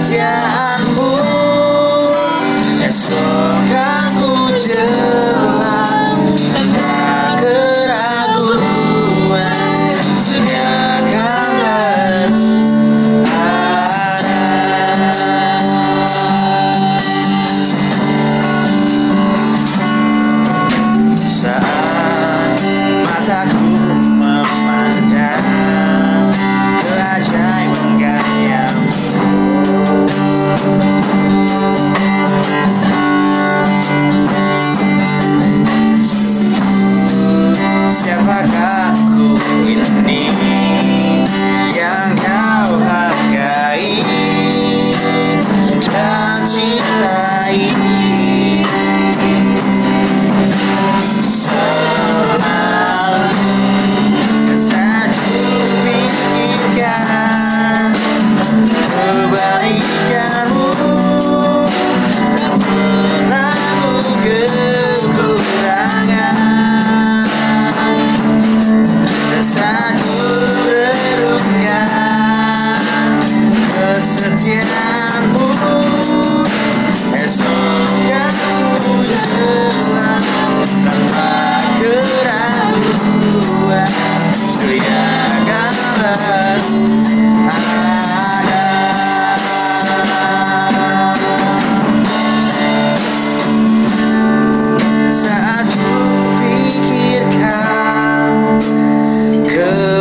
Yeah.